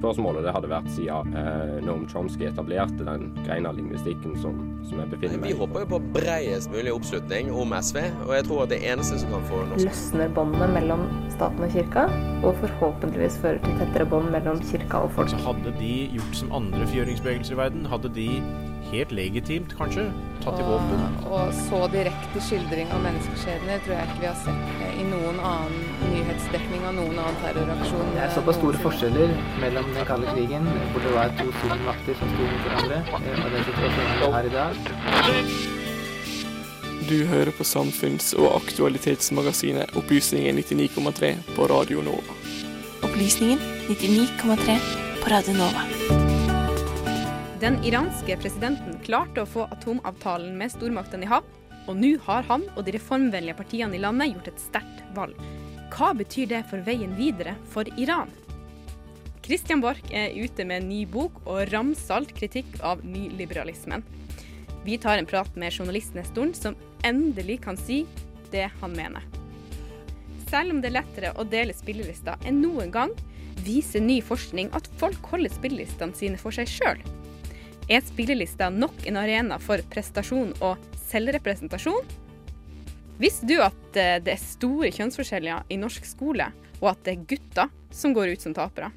Hovedspørsmålet det hadde vært siden eh, Noam Chomsky etablerte den greina av lingvistikken som, som jeg befinner meg i. Vi håper jo på bredest mulig oppslutning om SV, og jeg tror at det eneste som kan få norsk løsner båndene mellom staten og kirka, og forhåpentligvis fører til tettere bånd mellom kirka og folk. Så hadde de gjort som andre fjøringsbevegelser i verden, hadde de helt legitimt kanskje tatt i våpen. Og, og så direkte skildring av menneskeskjebner tror jeg ikke vi har sett i noen annen nyhetsdekning av noen annen terroraksjon. Det er såpass store forskjeller mellom den kalde krigen, hvor det var to supermakter som sto mot hverandre, eh, og den situasjonen vi har i dag. Du hører på samfunns- og aktualitetsmagasinet Opplysningen 99,3 på Radio Nova. Opplysningen 99,3 på Radio Nova. Den iranske presidenten klarte å få atomavtalen med stormaktene i havn, og nå har han og de reformvennlige partiene i landet gjort et sterkt valg. Hva betyr det for veien videre for Iran? Christian Borch er ute med en ny bok og ramsalt kritikk av nyliberalismen. Vi tar en prat med journalistnestoren som endelig kan si det han mener. Selv om det er lettere å dele spillelister enn noen gang, viser ny forskning at folk holder spillelistene sine for seg sjøl. Er spillelista nok en arena for prestasjon og selvrepresentasjon? Visste du at eh, det er store kjønnsforskjeller i norsk skole, og at det er gutter som går ut som tapere?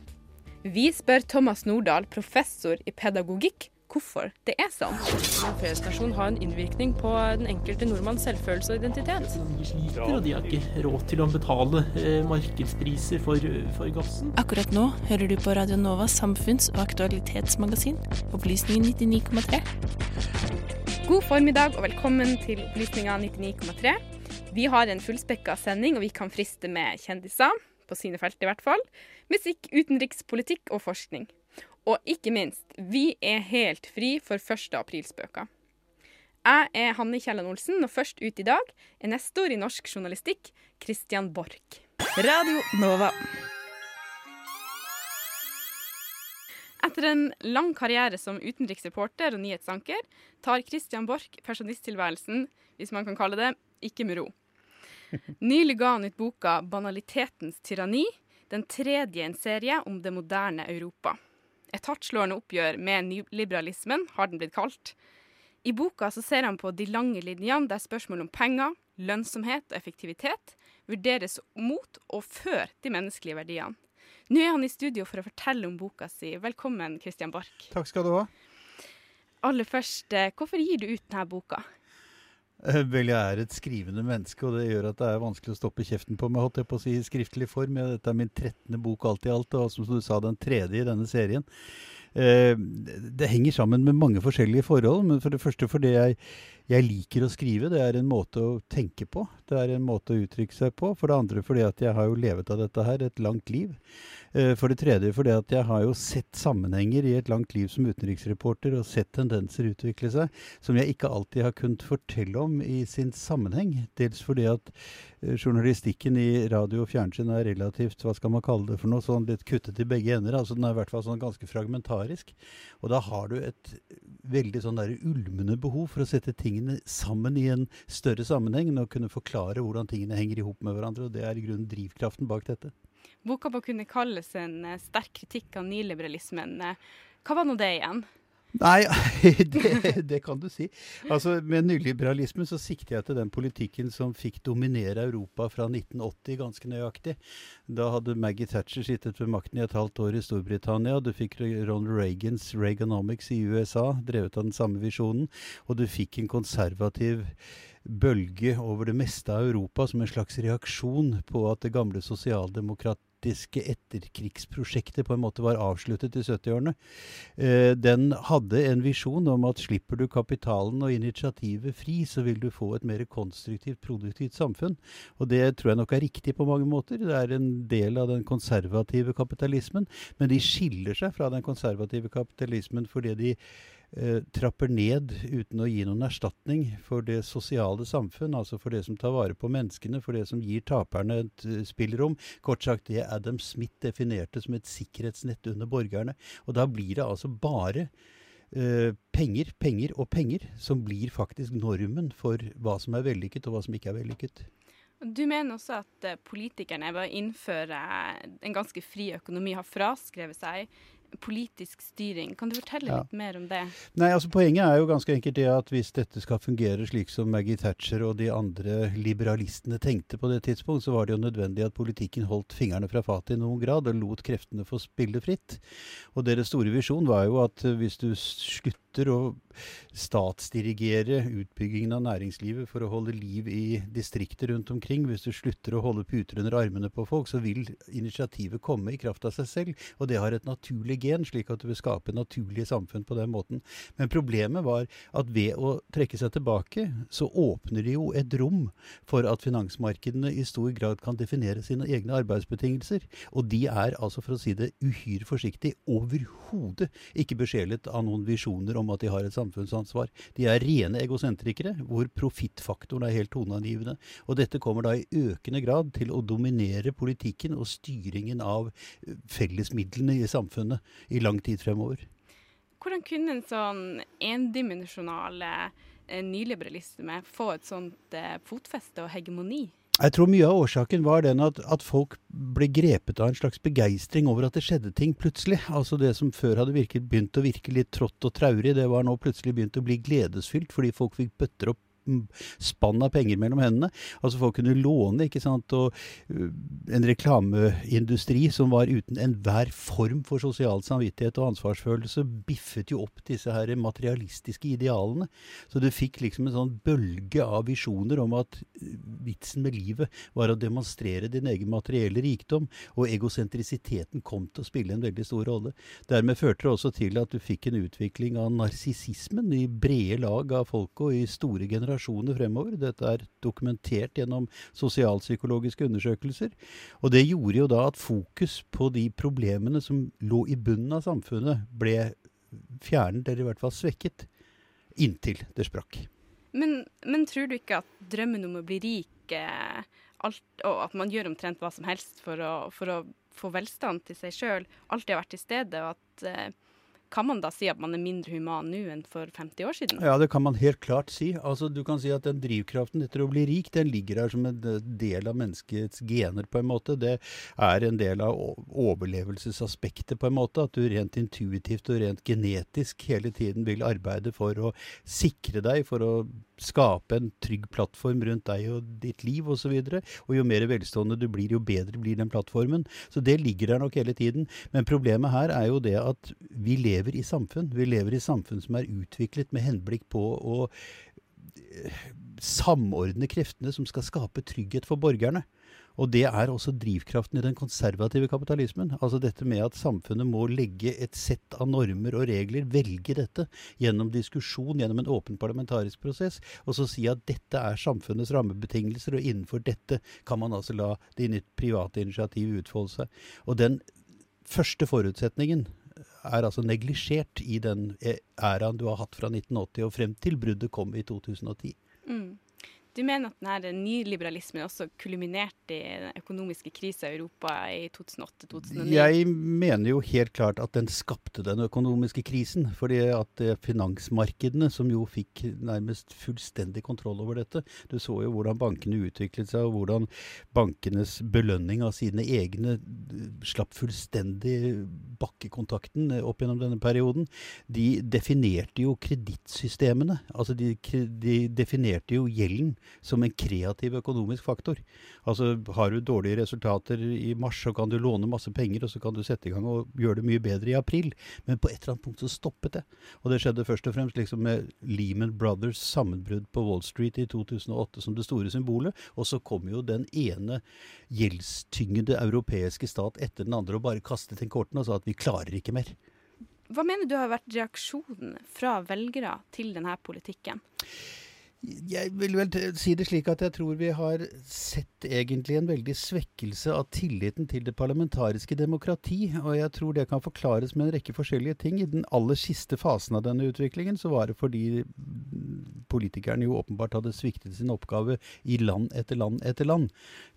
Vi spør Thomas Nordahl, professor i pedagogikk, hvorfor det er sånn. En feriestasjon har en innvirkning på den enkelte nordmanns selvfølelse og identitet. De sliter, og de har ikke råd til å betale eh, markedspriser for, for gassen. Akkurat nå hører du på Radio Novas samfunns- og aktualitetsmagasin, Opplysningen 99,3. God formiddag og velkommen til Opplysninga 99,3. Vi har en fullspekka sending, og vi kan friste med kjendiser, på sine felt i hvert fall. Musikk, utenrikspolitikk og forskning. Og ikke minst, vi er helt fri for 1. aprilspøker. Jeg er Hanne Kielland Olsen, og først ut i dag er nestor i norsk journalistikk, Christian Borch. Radio Nova. Etter en lang karriere som utenriksreporter og nyhetsanker, tar Christian Borch pensjonisttilværelsen, hvis man kan kalle det, ikke med ro. Nylig ga han ut boka 'Banalitetens tyranni', den tredje i en serie om det moderne Europa. Et hardtslående oppgjør med nyliberalismen, har den blitt kalt. I boka så ser han på de lange linjene der spørsmål om penger, lønnsomhet og effektivitet vurderes mot og før de menneskelige verdiene. Nå er han i studio for å fortelle om boka si. Velkommen, Christian Borch. Takk skal du ha. Aller først, eh, hvorfor gir du ut denne boka? Eh, Vel, jeg er et skrivende menneske, og det gjør at det er vanskelig å stoppe kjeften på meg, holdt jeg på å si, i skriftlig form. Ja, Dette er min trettende bok alt i alt, og som du sa, den tredje i denne serien. Eh, Det henger sammen med mange forskjellige forhold, men for det første fordi jeg, jeg liker å skrive. Det er en måte å tenke på. Det er en måte å uttrykke seg på. For det andre fordi at jeg har jo levet av dette her et langt liv. Eh, For det tredje fordi at jeg har jo sett sammenhenger i et langt liv som utenriksreporter, og sett tendenser utvikle seg som jeg ikke alltid har kunnet fortelle om i sin sammenheng. Dels fordi at eh, journalistikken i radio og fjernsyn er relativt, hva skal man kalle det for noe, sånn litt kuttet i begge ender. Altså den er i hvert fall sånn ganske fragmentarisk. Og da har du et veldig sånn der ulmende behov for å sette tingene sammen i en større sammenheng, og kunne forklare hvordan tingene henger i hop med hverandre. Og det er i grunnen drivkraften bak dette. Boka må kunne kalles en eh, sterk kritikk av nyliberalismen. Eh, Hva var nå det igjen? Nei, det, det kan du si. Altså, Med nyliberalismen så sikter jeg til den politikken som fikk dominere Europa fra 1980 ganske nøyaktig. Da hadde Maggie Thatcher sittet ved makten i et halvt år i Storbritannia. Du fikk Ronald Reagans Reaganomics i USA, drevet av den samme visjonen. Og du fikk en konservativ bølge over det meste av Europa som en slags reaksjon på at det gamle sosialdemokratiske etterkrigsprosjektet på en måte var avsluttet i 70-årene. Eh, den hadde en visjon om at slipper du kapitalen og initiativet fri, så vil du få et mer konstruktivt, produktivt samfunn. Og det tror jeg nok er riktig på mange måter. Det er en del av den konservative kapitalismen, men de skiller seg fra den konservative kapitalismen fordi de trapper ned uten å gi noen erstatning for det sosiale samfunn, altså for det som tar vare på menneskene, for det som gir taperne et uh, spillerom. Kort sagt det Adam Smith definerte som et sikkerhetsnett under borgerne. Og da blir det altså bare uh, penger, penger og penger som blir faktisk normen for hva som er vellykket og hva som ikke er vellykket. Du mener også at eh, politikerne ved å innføre en ganske fri økonomi har fraskrevet seg politisk styring. Kan du fortelle Ja. litt mer om det? Nei, altså Poenget er jo ganske enkelt det at hvis dette skal fungere slik som Maggie Thatcher og de andre liberalistene tenkte på det tidspunkt, så var det jo nødvendig at politikken holdt fingrene fra fatet i noen grad og lot kreftene få spille fritt. Og deres store visjon var jo at eh, hvis du slutter å statsdirigere utbyggingen av næringslivet for å holde liv i distrikter rundt omkring, hvis du slutter å holde puter under armene på folk, så vil initiativet komme i kraft av seg selv. Og det har et naturlig gen, slik at du vil skape naturlige samfunn på den måten. Men problemet var at ved å trekke seg tilbake, så åpner de jo et rom for at finansmarkedene i stor grad kan definere sine egne arbeidsbetingelser. Og de er altså, for å si det uhyre forsiktig, overhodet ikke besjelet av noen visjoner om at de har et samfunnsansvar. De er rene egosentrikere, hvor profittfaktoren er helt toneangivende. Og dette kommer da i økende grad til å dominere politikken og styringen av fellesmidlene i samfunnet i lang tid fremover. Hvordan kunne en sånn endimensjonal eh, nyliberalisme få et sånt eh, fotfeste og hegemoni? Jeg tror mye av årsaken var den at, at folk ble grepet av en slags begeistring over at det skjedde ting plutselig. Altså det som før hadde virket, begynt å virke litt trått og traurig, det var nå plutselig begynt å bli gledesfylt fordi folk fikk bøtter opp spann av penger mellom hendene. Altså folk kunne låne, ikke sant. Og en reklameindustri som var uten enhver form for sosial samvittighet og ansvarsfølelse, biffet jo opp disse her materialistiske idealene. Så du fikk liksom en sånn bølge av visjoner om at vitsen med livet var å demonstrere din egen materielle rikdom, og egosentrisiteten kom til å spille en veldig stor rolle. Dermed førte det også til at du fikk en utvikling av narsissismen i brede lag av folket og i store generasjoner fremover. Dette er dokumentert gjennom sosialpsykologiske undersøkelser. Og det gjorde jo da at fokus på de problemene som lå i bunnen av samfunnet, ble fjernet, eller i hvert fall svekket, inntil det sprakk. Men, men tror du ikke at drømmen om å bli rik, eh, alt, og at man gjør omtrent hva som helst for å, for å få velstand til seg sjøl, alltid har vært til stede, og at eh, kan man da si at man er mindre human nå enn for 50 år siden? Ja, det kan man helt klart si. Altså, du kan si at den drivkraften etter å bli rik, den ligger der som en eh, del av menneskets gener, på en måte. Det er en del av overlevelsesaspektet, på en måte. At du rent intuitivt og rent genetisk hele tiden vil arbeide for å sikre deg, for å skape en trygg plattform rundt deg og ditt liv osv. Og, så og jo mer velstående du blir, jo bedre blir den plattformen. Så det ligger der nok hele tiden. Men problemet her er jo det at vi lever i samfunn. Vi lever i samfunn som er utviklet med henblikk på å eh, samordne kreftene som skal skape trygghet for borgerne. Og det er også drivkraften i den konservative kapitalismen. Altså dette med at samfunnet må legge et sett av normer og regler, velge dette gjennom diskusjon, gjennom en åpen parlamentarisk prosess, og så si at dette er samfunnets rammebetingelser, og innenfor dette kan man altså la det private initiativ utfolde seg. Og den første forutsetningen er altså neglisjert i den æraen du har hatt fra 1980 og frem til bruddet kom i 2010. Mm. Du mener at denne nyliberalismen også kulminerte i den økonomiske krisa i Europa i 2008-2009? Jeg mener jo helt klart at den skapte den økonomiske krisen. fordi at eh, finansmarkedene, som jo fikk nærmest fullstendig kontroll over dette Du så jo hvordan bankene utviklet seg, og hvordan bankenes belønning av sine egne eh, slapp fullstendig bakkekontakten eh, opp gjennom denne perioden. De definerte jo kredittsystemene. Altså de, de definerte jo gjelden som en kreativ økonomisk faktor. Altså Har du dårlige resultater i mars, så kan du låne masse penger, og så kan du sette i gang og gjøre det mye bedre i april. Men på et eller annet punkt så stoppet det. Og det skjedde først og fremst liksom med Lehman Brothers sammenbrudd på Wall Street i 2008 som det store symbolet. Og så kom jo den ene gjeldstyngede europeiske stat etter den andre og bare kastet inn kortene og sa at vi klarer ikke mer. Hva mener du har vært reaksjonen fra velgere til denne politikken? Jeg vil vel si det slik at jeg tror vi har sett egentlig en veldig svekkelse av tilliten til det parlamentariske demokrati. Og jeg tror det kan forklares med en rekke forskjellige ting. I den aller siste fasen av denne utviklingen så var det fordi politikerne jo åpenbart hadde sviktet sin oppgave i land etter land etter land.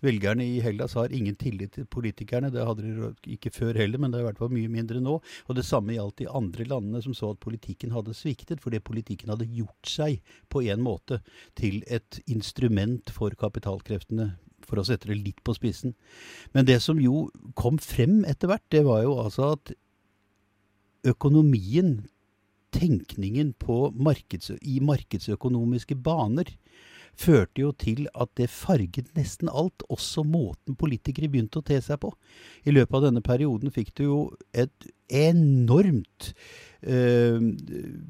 Velgerne i Hellas har ingen tillit til politikerne. Det hadde de ikke før heller, men det er i hvert fall mye mindre nå. Og det samme gjaldt de andre landene som så at politikken hadde sviktet, fordi politikken hadde gjort seg på en måte til et instrument for kapitalkreftene, for å sette det litt på spissen. Men det som jo kom frem etter hvert, det var jo altså at økonomien, tenkningen markeds, i markedsøkonomiske baner, førte jo til at det farget nesten alt, også måten politikere begynte å te seg på. I løpet av denne perioden fikk du jo et enormt uh,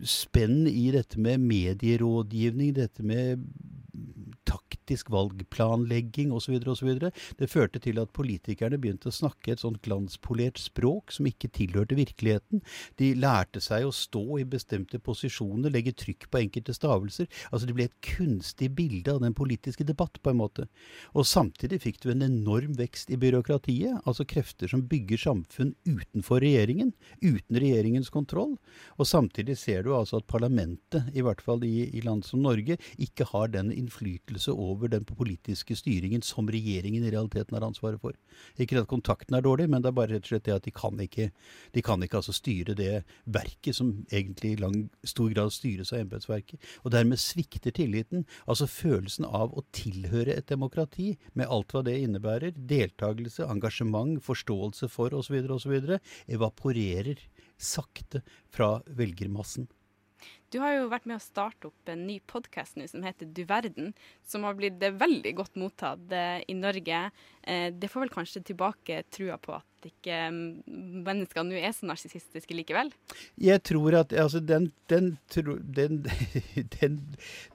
spenn i dette med medierådgivning, dette med taktisk valgplanlegging osv. Det førte til at politikerne begynte å snakke et sånt glanspolert språk som ikke tilhørte virkeligheten. De lærte seg å stå i bestemte posisjoner, legge trykk på enkelte stavelser. Altså Det ble et kunstig bilde av den politiske debatt, på en måte. Og samtidig fikk du en enorm vekst i byråkratiet, altså krefter som bygger samfunn utenfor regjeringen, uten regjeringens kontroll. Og samtidig ser du altså at parlamentet, i hvert fall i, i land som Norge, ikke har den innflytelse over over den politiske styringen som regjeringen i realiteten har ansvaret for. Ikke at kontakten er dårlig, men det er bare rett og slett det at de kan ikke, de kan ikke altså styre det verket som egentlig i lang, stor grad styres av embetsverket. Og dermed svikter tilliten. Altså følelsen av å tilhøre et demokrati, med alt hva det innebærer, deltakelse, engasjement, forståelse for osv., osv., evaporerer sakte fra velgermassen. Du har jo vært med å starte opp en ny podkast som heter Du verden, som har blitt veldig godt mottatt eh, i Norge. Eh, det får vel kanskje tilbake trua på at ikke mm, mennesker nå er så narsissistiske likevel? Jeg tror at altså, den, den, tro, den, den,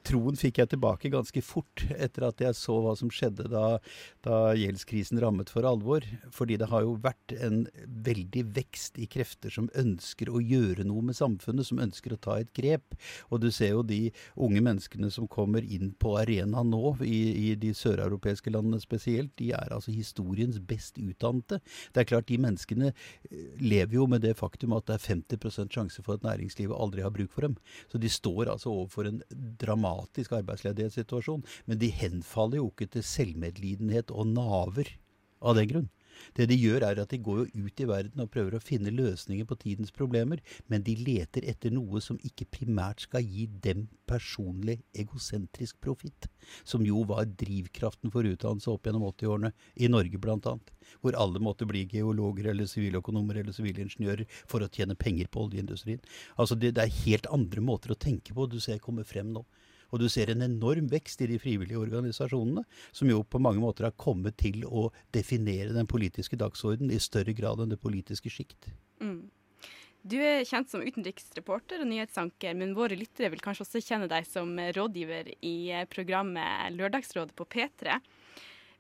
troen fikk jeg tilbake ganske fort etter at jeg så hva som skjedde da, da gjeldskrisen rammet for alvor. Fordi det har jo vært en veldig vekst i krefter som ønsker å gjøre noe med samfunnet, som ønsker å ta et grep. Og du ser jo de unge menneskene som kommer inn på arenaen nå, i, i de søreuropeiske landene spesielt, de er altså historiens best utdannede. Det er klart, de menneskene eh, lever jo med det faktum at det er 50 sjanse for at næringslivet aldri har bruk for dem. Så de står altså overfor en dramatisk arbeidsledighetssituasjon. Men de henfaller jo ikke til selvmedlidenhet og naver av den grunn. Det de gjør, er at de går jo ut i verden og prøver å finne løsninger på tidens problemer, men de leter etter noe som ikke primært skal gi dem personlig egosentrisk profitt, som jo var drivkraften for utdannelse opp gjennom 80-årene, i Norge bl.a., hvor alle måtte bli geologer eller siviløkonomer eller sivilingeniører for å tjene penger på oljeindustrien. Altså det, det er helt andre måter å tenke på du ser kommer frem nå. Og du ser en enorm vekst i de frivillige organisasjonene, som jo på mange måter har kommet til å definere den politiske dagsorden i større grad enn det politiske sjikt. Mm. Du er kjent som utenriksreporter og nyhetsanker, men våre lyttere vil kanskje også kjenne deg som rådgiver i programmet Lørdagsrådet på P3.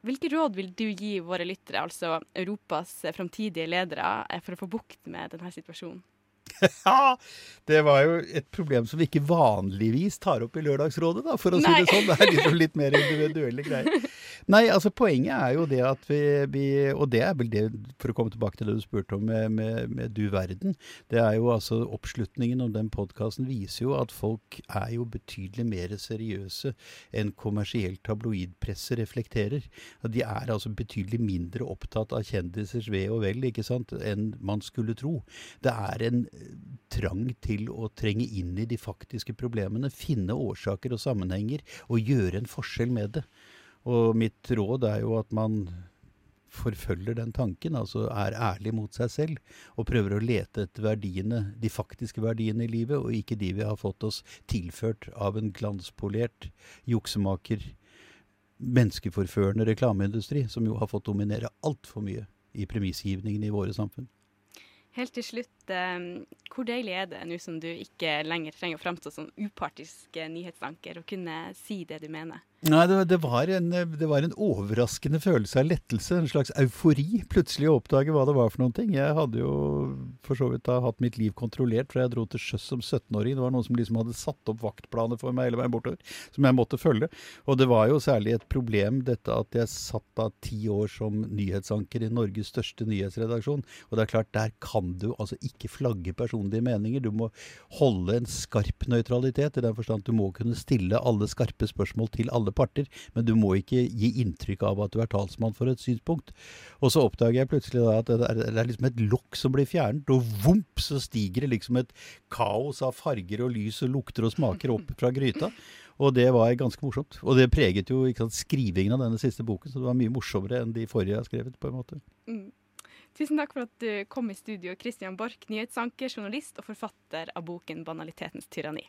Hvilke råd vil du gi våre lyttere, altså Europas framtidige ledere, for å få bukt med denne situasjonen? det var jo et problem som vi ikke vanligvis tar opp i Lørdagsrådet, da, for å Nei. si det sånn. Det er liksom litt mer individuelle greier. Nei, altså poenget er jo det at vi, vi, Og det er vel det, for å komme tilbake til det du spurte om med, med, med Du verden. Det er jo altså Oppslutningen om den podkasten viser jo at folk er jo betydelig mer seriøse enn kommersielt tabloidpresse reflekterer. De er altså betydelig mindre opptatt av kjendisers ve og vel ikke sant, enn man skulle tro. Det er en trang til å trenge inn i de faktiske problemene, finne årsaker og sammenhenger og gjøre en forskjell med det. Og mitt råd er jo at man forfølger den tanken, altså er ærlig mot seg selv og prøver å lete etter verdiene, de faktiske verdiene i livet, og ikke de vi har fått oss tilført av en glanspolert juksemaker, menneskeforførende reklameindustri, som jo har fått dominere altfor mye i premissgivningen i våre samfunn. Helt til slutt, eh, hvor deilig er det nå som du ikke lenger trenger å framstå som upartisk nyhetsanker, og kunne si det du mener? Nei, det, det, var en, det, var en, overraskende følelse av lettelse. En slags eufori. Plutselig å oppdage hva det var for noen ting. Jeg hadde jo for så vidt da hatt mitt liv kontrollert fra jeg dro til sjøs som 17-åring. Det var noen som liksom hadde satt opp vaktplaner for meg hele veien bortover, som jeg måtte følge. Og det var jo særlig et problem dette at jeg satt da ti år som nyhetsanker i Norges største nyhetsredaksjon. Og det er klart, der kan du altså ikke flagge personlige meninger. Du må holde en skarp nøytralitet, i den forstand at du må kunne stille alle skarpe spørsmål til alle parter, men du må ikke gi inntrykk av at du er talsmann for et synspunkt. Og så oppdager jeg plutselig at det er, det er liksom et lokk som blir fjernet, og vomp, så stiger det liksom et kaos av farger og lys og lukter og smaker opp fra gryta. Og det var ganske morsomt. Og det preget jo sant, skrivingen av denne siste boken, så det var mye morsommere enn de forrige jeg har skrevet, på en måte. Mm. Tusen takk for at du kom i studio, Christian Borch, nyhetsanker, journalist og forfatter av boken 'Banalitetens tyranni'.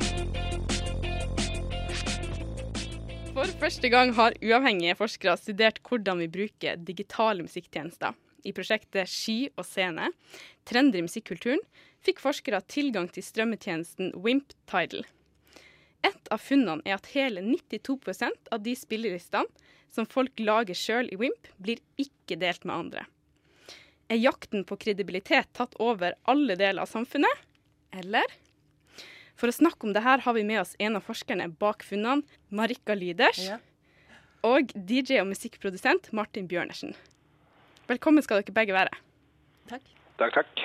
For første gang har uavhengige forskere studert hvordan vi bruker digitale musikktjenester. I prosjektet Sky og scene, trender i musikkulturen, fikk forskere tilgang til strømmetjenesten Wimp Tidal. Et av funnene er at hele 92% av de spillelistene som folk lager sjøl i Wimp, blir ikke delt med andre. Er jakten på kredibilitet tatt over alle deler av samfunnet, eller? For å snakke om det her har vi med oss en av forskerne bak funnene, Marika Lyders, ja. og DJ og musikkprodusent Martin Bjørnersen. Velkommen skal dere begge være. Takk. Takk, takk.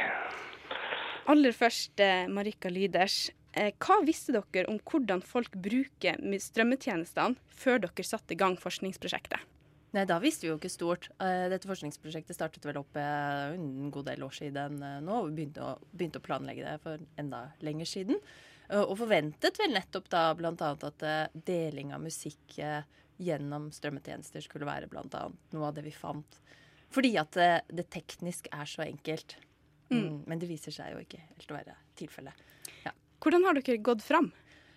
Aller først, eh, Marika Lyders. Eh, hva visste dere om hvordan folk bruker strømmetjenestene før dere satte i gang forskningsprosjektet? Nei, Da visste vi jo ikke stort. Eh, dette forskningsprosjektet startet vel opp en god del år siden nå. og Vi begynte å, begynte å planlegge det for enda lenger siden. Eh, og forventet vel nettopp da bl.a. at eh, deling av musikk eh, gjennom strømmetjenester skulle være bl.a. noe av det vi fant. Fordi at det, teknisk er så enkelt. Mm. Mm, men det viser seg jo ikke helt å være tilfellet. Ja. Hvordan har dere gått fram?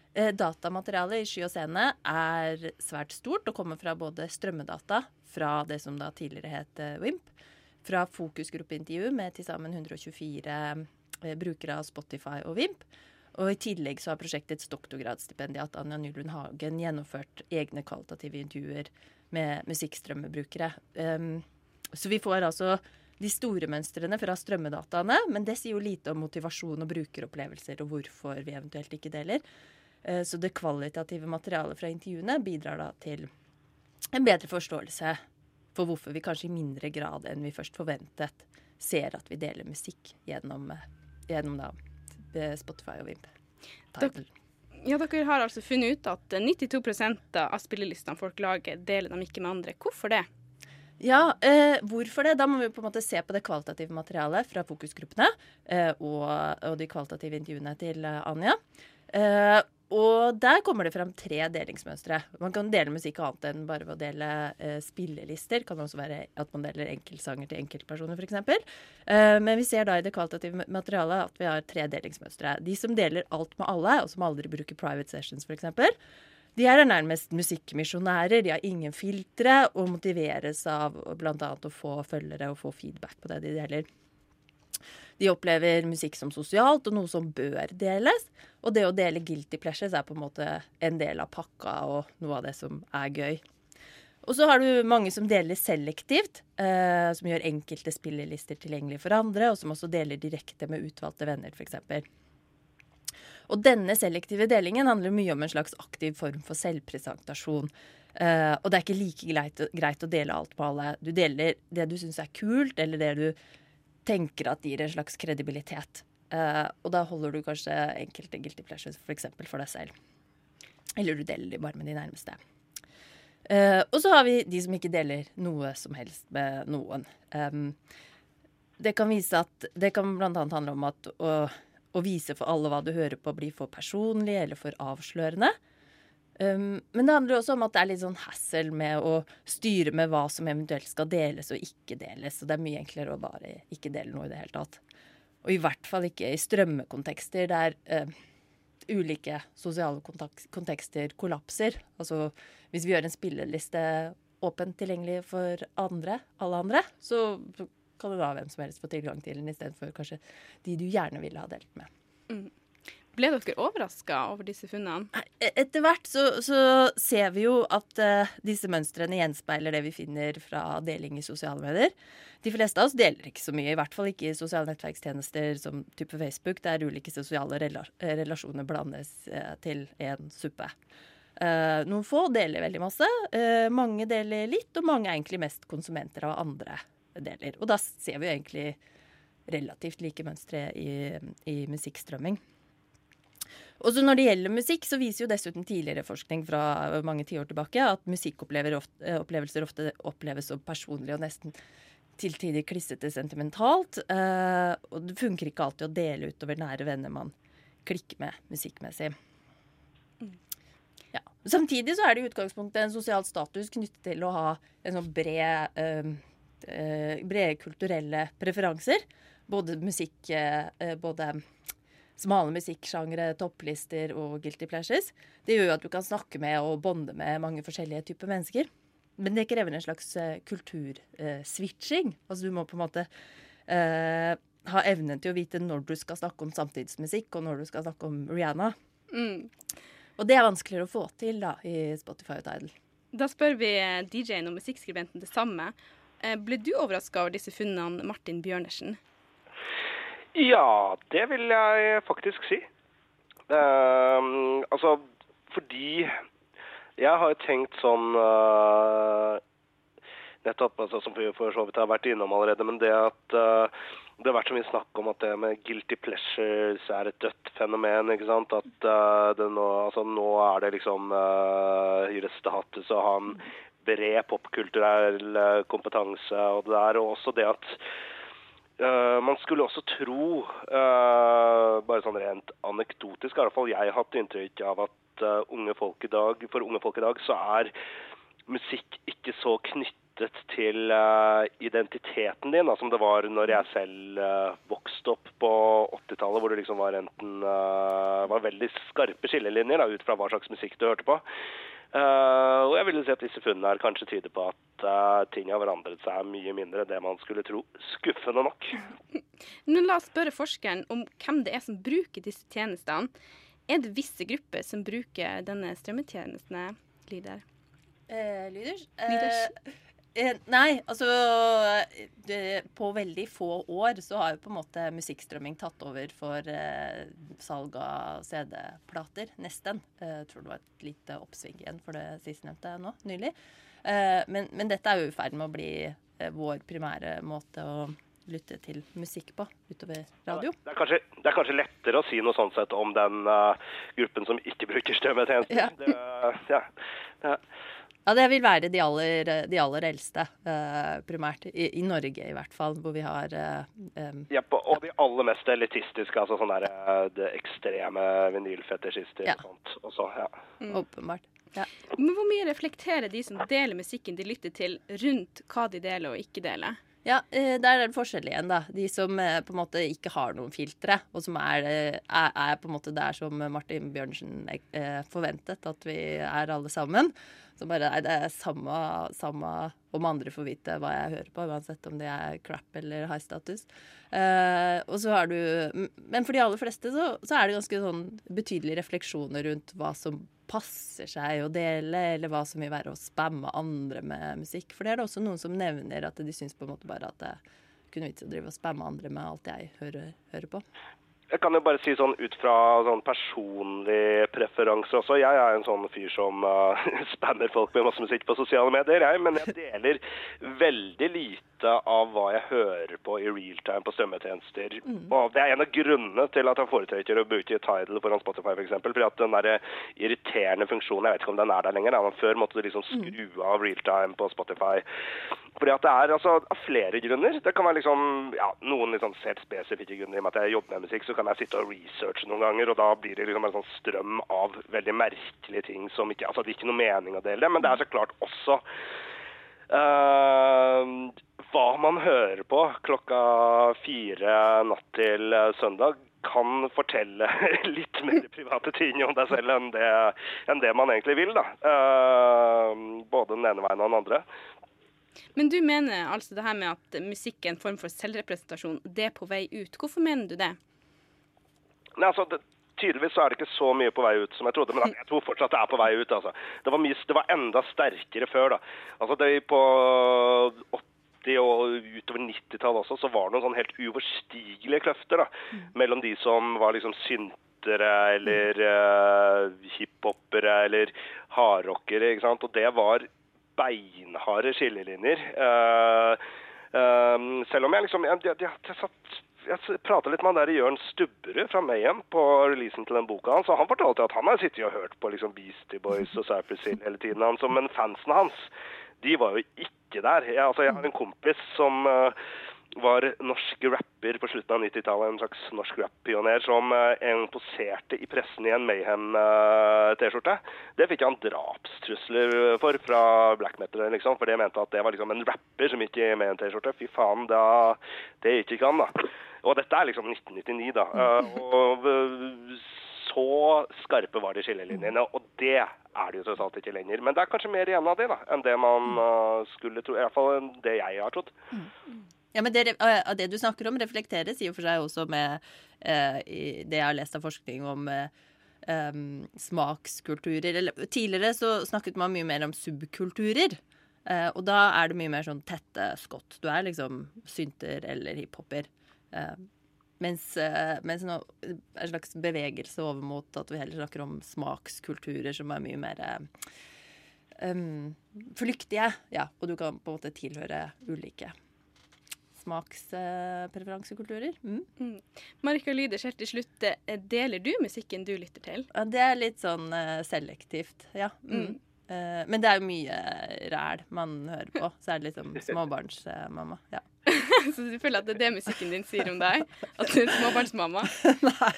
Datamaterialet i Sky og Scene er svært stort og kommer fra både strømmedata fra det som da tidligere het WIMP, fra fokusgruppeintervju med til sammen 124 eh, brukere av Spotify og WIMP, og I tillegg så har prosjektets doktorgradsstipendiat Anja Nylund Hagen gjennomført egne kvalitative intervjuer med musikkstrømmebrukere. Um, så vi får altså de store mønstrene fra strømmedataene, men det sier jo lite om motivasjon og brukeropplevelser og hvorfor vi eventuelt ikke deler. Uh, så det kvalitative materialet fra intervjuene bidrar da til en bedre forståelse for hvorfor vi kanskje i mindre grad enn vi først forventet, ser at vi deler musikk gjennom, gjennom da Spotify og Vimp. Dere, ja, dere har altså funnet ut at 92% av spillelistene folk lager, deler dem ikke med andre. Hvorfor det? Ja, eh, hvorfor det? Da må vi på en måte se på det kvalitative materialet fra fokusgruppene eh, og, og, de kvalitative intervjuene til eh, Anja. Eh, og der kommer det frem tre delingsmønstre. Man kan dele musikk annet enn bare ved å dele uh, spillelister. Kan også være at man deler enkeltsanger til enkeltpersoner, f.eks. Eh, men vi ser da i det kvalitative materialet at vi har tre delingsmønstre. De som deler alt med alle, og som aldri bruker private sessions, f.eks. De er nærmest musikkmisjonærer. De har ingen filtre og motiveres av bl.a. å få følgere og få feedback på det de deler. De opplever musikk som sosialt og noe som bør deles. Og det å dele guilty pleasures er på en måte en del av pakka og noe av det som er gøy. Og så har du mange som deler selektivt, eh, som gjør enkelte spillelister tilgjengelig for andre, og som også deler direkte med utvalgte venner, f.eks. Og denne selektive delingen handler mye om en slags aktiv form for selvpresentasjon. Eh, og det er ikke like greit, greit, å dele alt på alle. Du deler det du syns er kult, eller det du tenker at gir en slags kredibilitet. Uh, og da holder du kanskje enkelte guilty pleasures f.eks. For, for deg selv. Eller du deler de bare med de nærmeste. Uh, og så har vi de som ikke deler noe som helst med noen. Um, det kan vise at kan bl.a. handle om at å, å, vise for alle hva du hører på, blir for personlig eller for avslørende. Um, men det handler også om at det er litt sånn hassle med å styre med hva som eventuelt skal deles og ikke deles. Og det er mye enklere å bare ikke dele noe i det hele tatt. Og i hvert fall ikke i strømmekontekster der uh, ulike sosiale kontekster kollapser. Altså hvis vi gjør en spilleliste åpent tilgjengelig for andre, alle andre, så kan det da hvem som helst få tilgang til den istedenfor kanskje de du gjerne ville ha delt med. Mm. Ble dere overraska over disse funnene? E-, etter hvert så, så ser vi jo at uh, disse mønstrene gjenspeiler det vi finner fra deling i sosiale medier. De fleste av oss deler ikke så mye, i hvert fall ikke i sosiale nettverkstjenester som type Facebook, der ulike sosiale rela relasjoner blandes uh, til én suppe. Uh, noen få deler veldig masse. mange deler litt, og mange er egentlig mest konsumenter av andre deler. Og da ser vi jo egentlig relativt like mønstre i, i musikkstrømming. Også når det gjelder musikk, så viser jo dessuten tidligere forskning fra mange tiår tilbake at musikkopplevelser ofte oppleves som personlige og nesten til tider klissete sentimentalt. Eh, og det funker ikke alltid å dele utover nære venner man klikker med musikkmessig. Ja. Samtidig så er det i utgangspunktet en sosial status knyttet til å ha en sånn bred, øh, brede kulturelle preferanser. Både musikk øh, både smale musikksjangre, topplister og guilty pleasures. Det gjør jo at du kan snakke med og bonde med mange forskjellige typer mennesker. Men det krever en slags uh, kulturswitching. Uh, altså du må på en måte uh, ha evnen til å vite når du skal snakke om samtidsmusikk, og når du skal snakke om Rihanna. Mm. Og det er vanskeligere å få til da, i Spotify og Tidal. Da spør vi DJ-en og musikkskribenten det samme. Ble du overraska over disse funnene, Martin Bjørnersen? Ja, det vil jeg faktisk si. Uh, altså fordi jeg har tenkt sånn uh, Nettopp, altså, som vi for så vidt har vært innom allerede, men det at uh, det har vært så mye snakk om at det med guilty pleasures er et dødt fenomen. ikke sant? At nå, altså, nå er det liksom uh, å ha en bred popkulturell kompetanse og det der. Og også det at Uh, man skulle også tro, uh, bare sånn rent anekdotisk, i hvert fall jeg har hatt inntrykk av at uh, unge folk i dag, for unge folk i dag så er musikk ikke så knyttet til identiteten din da, som det var når jeg selv vokste opp på 80-tallet, hvor det liksom var enten var veldig skarpe skillelinjer da, ut fra hva slags musikk du hørte på. Uh, og jeg vil si at disse funnene her kanskje tyder på at uh, ting har forandret seg mye mindre enn det man skulle tro. Skuffende nok. Nå La oss spørre forskeren om hvem det er som bruker disse tjenestene. Er det visse grupper som bruker denne strømmetjenestene, Lyder? Eh, Lyders? Eh, Eh, nei, altså det, På veldig få år så har jo på en måte musikkstrømming tatt over for eh, salg av CD-plater. Nesten. Eh, jeg tror det var et lite oppsving igjen for det sistnevnte nå, nylig. Eh, men, men, dette er jo i ferd med å bli eh, vår primære måte å lytte til musikk på utover radio. Det er, kanskje, det er kanskje, lettere å si noe sånn sett om den uh, gruppen som ikke bruker strømmetjenesten. Ja. Det, ja. ja. Ja, det vil være de aller, de aller eldste, uh, primært. I, I, Norge i hvert fall, hvor vi har uh, um, ja, på, Og de aller mest elitistiske, altså sånne der, uh, det ekstreme vinylfetisjister ja. og sånt. Også, ja. Mm. Åpenbart. Ja. Men hvor mye reflekterer de som deler musikken de lytter til, rundt hva de deler og ikke deler? Ja, der er det forskjell igjen, da. De som på en måte ikke har noen filtre, og som er, er, er på en måte der som Martin Bjørnsen forventet at vi er alle sammen. Så bare nei, det er samme, samme om andre får vite hva jeg hører på, uansett om det er crap eller high status. Uh, og så har du Men for de aller fleste så, så, er det ganske sånn betydelige refleksjoner rundt hva som passer seg å dele, eller hva som vil være å spamme andre med musikk. For det er det også noen som nevner at de syns på en måte bare at det kunne vits å drive og spamme andre med alt jeg hører, hører på. Jeg kan jo bare si sånn ut fra sånn personlig preferanse også. Jeg er en sånn fyr som uh, spammer folk med masse musikk på sosiale medier, jeg. Men jeg deler veldig lite av hva jeg hører på i realtime på strømmetjenester. Mm. Og det er en av grunnene til at jeg foretrekker å bruke Tidal foran Spotify f.eks. For fordi at den der irriterende funksjonen, jeg vet ikke om den er der lenger, da, men før måtte du liksom skru mm. av realtime på Spotify. Fordi at det er altså av flere grunner. Det kan være liksom, ja, noen liksom helt spesifikke grunner. I og med at jeg jobber med musikk, så kan jeg sitte og researche noen ganger, og da blir det liksom en sånn strøm av veldig merkelige ting som ikke Altså det er ikke noe mening å dele, det, men det er så klart også Uh, hva man hører på klokka fire natt til eh, søndag, kan fortelle litt mer private ting om deg selv enn det, enn det man egentlig vil. da. Uh, både den ene veien og den andre. Men du mener altså det her med at musikk er en form for selvrepresentasjon, det er på vei ut. Hvorfor mener du det? Nei, altså, det, Tydeligvis så er det ikke så mye på vei ut som jeg trodde, men jeg tror fortsatt det er på vei ut. altså. Det var, mye, det var enda sterkere før. da. Altså, det På 80- og utover 90-tallet også, så var det noen sånn helt uoverstigelige kløfter da, mellom de som var liksom syntere eller uh, hiphopere eller hardrockere. ikke sant? Og det var beinharde skillelinjer. Uh, uh, selv om jeg liksom jeg, jeg, jeg, jeg jeg prata litt med han der Jørn Stubberud fra Mayhem på releasen til den boka hans, og han fortalte at han har sittet og hørt på liksom Beastie Boys og Cypress Hill hele tiden, han, men fansen hans, de var jo ikke der. Jeg, altså, jeg har en kompis som uh, var norsk rapper på slutten av 90-tallet, en slags norsk rap-pioner, som en poserte i pressen i en Mayhem-T-skjorte. det fikk han drapstrusler for fra black metal, liksom, for det mente at det var liksom en rapper som gikk i Mayhem-T-skjorte. Fy faen, da, det gikk ikke an, da. Og dette er liksom 1999, da. Uh, og så skarpe var de skillelinjene, og det er det jo tross alt ikke lenger. Men det er kanskje mer igjen av det da, enn det man uh, skulle tro. I hvert fall det jeg har trodd. Ja, men det, det, du snakker om, reflekteres i og for seg også med det jeg har lest av forskning om um, smakskulturer. Eller, tidligere så snakket man mye mer om subkulturer. og da er det mye mer sånn tette skott. Du er liksom synter eller hiphoper. Uh, mens, uh, mens nå en slags bevegelse over mot at vi heller snakker om smakskulturer som er mye mer um, flyktige. Ja, og du kan på en måte tilhøre ulike smakspreferansekulturer. Mm. Mm. Marika Lyder, helt til slutt, deler du musikken du lytter til? Ja, det er litt sånn selektivt, ja. Mm. men det er jo mye ræl man hører på. Så er det liksom småbarnsmamma. Ja. Så du føler at det er det musikken din sier om deg? At du er småbarnsmamma? Nei,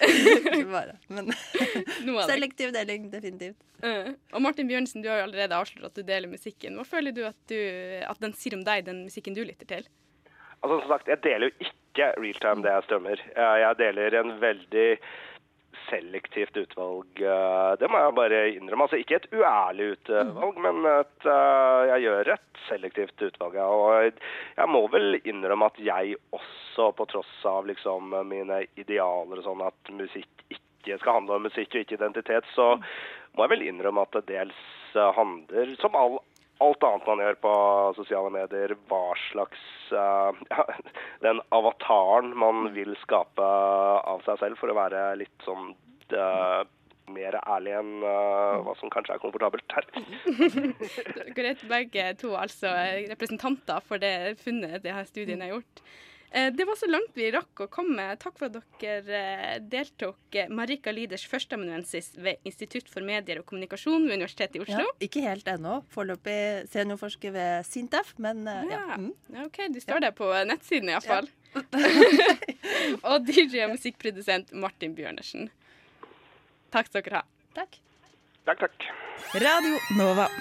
ikke bare. Men selektiv deling, definitivt. Uh, og Martin Bjørnsen, du har jo allerede avslørt at du deler musikken. Hva føler du at, du at, den sier om deg, den musikken du lytter til? Altså, som sagt, Jeg deler jo ikke realtime det jeg strømmer. Jeg deler en veldig selektivt utvalg. Det må jeg bare innrømme. Altså Ikke et uærlig utvalg, men et, jeg gjør et selektivt utvalg. Og jeg må vel innrømme at jeg også, på tross av liksom mine idealer og sånn, at musikk ikke skal handle om musikk og ikke identitet, så må jeg vel innrømme at det dels handler, som all alt annet man gjør på sosiale medier, hva slags uh, ja, Den avataren man vil skape av seg selv for å være litt sånn uh, mer ærlig enn uh, hva som kanskje er komfortabelt her. Er begge to altså representanter for det funnet det her studien har gjort. Det var så langt vi rakk å komme. Takk for at dere deltok. Marika Liders, førsteamanuensis ved Institutt for medier og kommunikasjon ved Universitetet i Oslo. Ja, ikke helt ennå. Foreløpig seniorforsker ved Sintef, men ja. ja. Mm. OK, du står der på nettsiden iallfall. Ja. og DJ og musikkprodusent Martin Bjørnersen. Takk skal dere ha. Takk. Takk, takk. Radio Nova.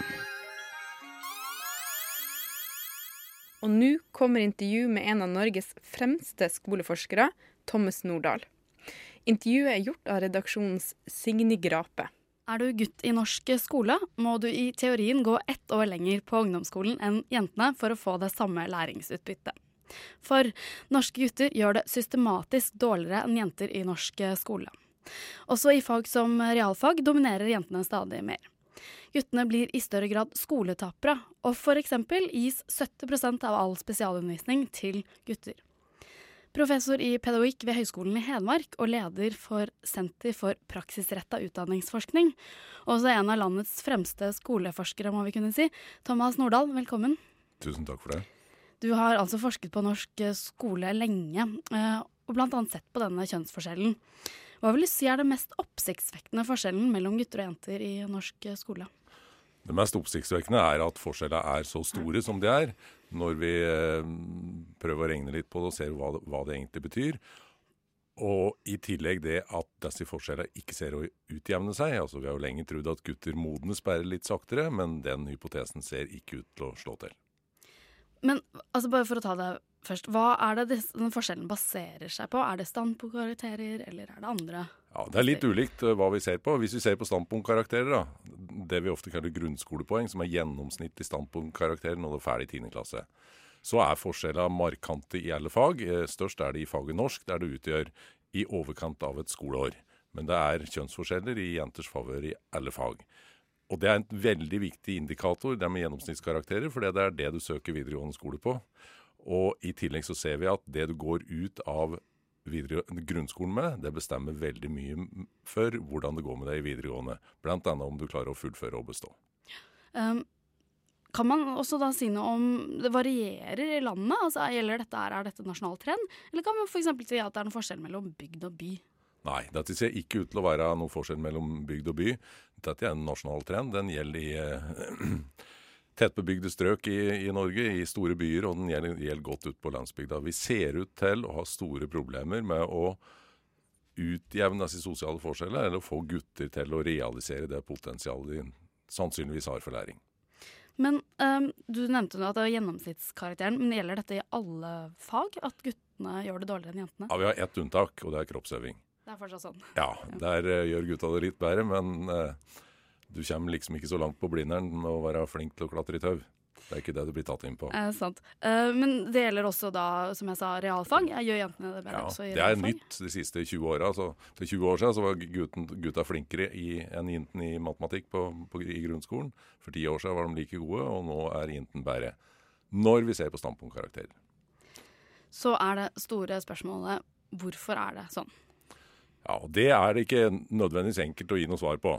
Og nå kommer intervju med en av Norges fremste skoleforskere, Thomas Nordahl. Intervjuet er gjort av redaksjonens Signy Grape. Er du gutt i norsk skole, må du i teorien gå ett år lenger på ungdomsskolen enn jentene for å få det samme læringsutbyttet. For norske gutter gjør det systematisk dårligere enn jenter i norsk skole. Også i fag som realfag dominerer jentene stadig mer. Guttene blir i større grad skoletapere, og f.eks. gis 70% av all spesialundervisning til gutter. Professor i pedagogikk ved Høgskolen i Hedmark og leder for Senter for praksisretta utdanningsforskning, og også en av landets fremste skoleforskere, må vi kunne si. Thomas Nordahl, velkommen. Tusen takk for det. Du har altså forsket på norsk skole lenge, og bl.a. sett på denne kjønnsforskjellen. Hva vil du si er den mest oppsiktsvekkende forskjellen mellom gutter og jenter i norsk skole? Det mest oppsiktsvekkende er at forskjellene er så store som de er. når vi eh, prøver å regne litt på det og ser hva det, hva det egentlig betyr. Og i tillegg det at disse forskjellene ikke ser å utjevne seg. altså Vi har jo lenge trodd at gutter modnes bare litt saktere, men den hypotesen ser ikke ut til å slå til. Men altså bare for å ta det først, hva er det den forskjellen baserer seg på? Er det standpunktkarakterer, eller er det andre? Ja, Det er litt ulikt eh, hva vi ser på. Hvis vi ser på standpunktkarakterer, da, det vi ofte kaller grunnskolepoeng, som er gjennomsnittlig standpunktkarakter når du er ferdig i 10. klasse, så er forskjellene markante i alle fag. Eh, Størst er det i faget norsk, der det utgjør i overkant av et skoleår. Men det er kjønnsforskjeller i jenters favør i alle fag. Og det er en veldig viktig indikator, det med gjennomsnittskarakterer, for det er det du søker videregående skole på. Og i tillegg så ser vi at det du går ut av grunnskolen med, det bestemmer veldig mye for hvordan det går med deg i videregående. Blant annet om du klarer å fullføre og bestå. Um, kan man også da si noe om Det varierer i landet? altså Gjelder dette Er dette nasjonal trend? Eller kan man f.eks. si at det er noen forskjell mellom bygd og by? Nei, dette ser ikke ut til å være noen forskjell mellom bygd og by. Dette er en nasjonal trend. Den gjelder i eh, tettbebygde strøk i, i Norge, i store byer, og den gjelder, gjelder godt ut på landsbygda. Vi ser ut til å ha store problemer med å utjevne disse sosiale forskjeller, eller få gutter til å realisere det potensialet de sannsynligvis har for læring. Men um, Du nevnte nå at det var gjennomsnittskarakteren, men gjelder dette i alle fag? At guttene gjør det dårligere enn jentene? Ja, Vi har ett unntak, og det er kroppsøving. Det er fortsatt sånn. Ja, der uh, gjør gutta det litt bedre, men uh, du kommer liksom ikke så langt på blinderen med å være flink til å klatre i tau. Det er ikke det du blir tatt inn på. Eh, sant. Eh, men det gjelder også da, som jeg sa, realfag. Jeg gjør jentene det bedre Ja, også i det er nytt de siste 20 åra. For 20 år siden så var gutten, gutta flinkere i, enn jentene i matematikk på, på, i grunnskolen. For ti år siden var de like gode, og nå er jentene bedre. Når vi ser på standpunktkarakterer. Så er det store spørsmålet hvorfor er det sånn? Ja, og Det er det ikke nødvendigvis enkelt å gi noe svar på.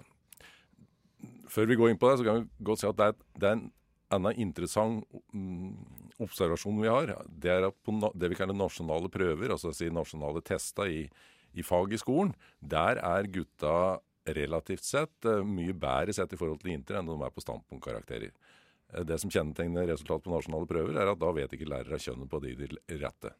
Før vi går inn på det, så kan vi godt si at det er, det er en annen interessant mm, observasjon vi har. Det er at på det vi kaller nasjonale prøver, altså si nasjonale tester i, i fag i skolen, der er gutta relativt sett eh, mye bedre sett i forhold til Inter enn de er på standpunktkarakterer. Eh, Det som kjennetegner resultatet på nasjonale prøver, er at da vet ikke lærere kjønnet på de de rette.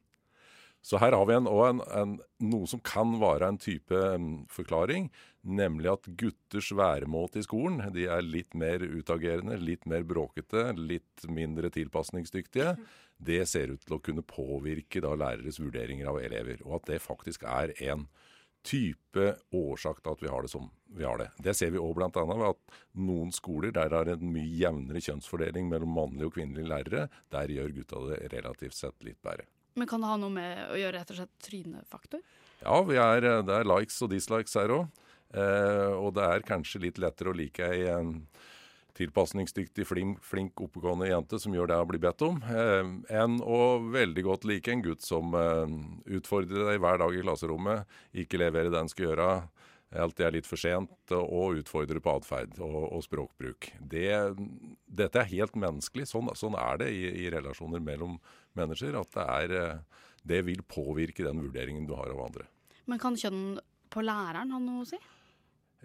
Så her har vi en, en, en, noe som kan være en type um, forklaring, nemlig at gutters væremåte i skolen de er litt mer utagerende, litt mer bråkete, litt mindre tilpasningsdyktige. Det ser ut til å kunne påvirke da læreres vurderinger av elever, og at det faktisk er en type årsak til at vi har det som vi har det. Det ser vi òg bl.a. ved at noen skoler der det er en mye jevnere kjønnsfordeling mellom mannlige og kvinnelige lærere, der gjør gutta det relativt sett litt bedre. Men kan det ha noe med å gjøre rett og slett trynefaktor? Ja, er, det er likes og dislikes her òg. Eh, og det er kanskje litt lettere å like ei eh, tilpasningsdyktig, flink, flink, oppegående jente som gjør det hun blir bedt om, eh, enn å veldig godt like en gutt som eh, utfordrer deg hver dag i klasserommet, ikke leverer det han skal gjøre, alltid er litt for sent og utfordrer på atferd og, og språkbruk. Det, dette er helt menneskelig. Sånn, sånn er det i, i relasjoner mellom mennesker. At det, er, eh, det vil påvirke den vurderingen du har av andre. Men kan kjønn på læreren ha noe å si?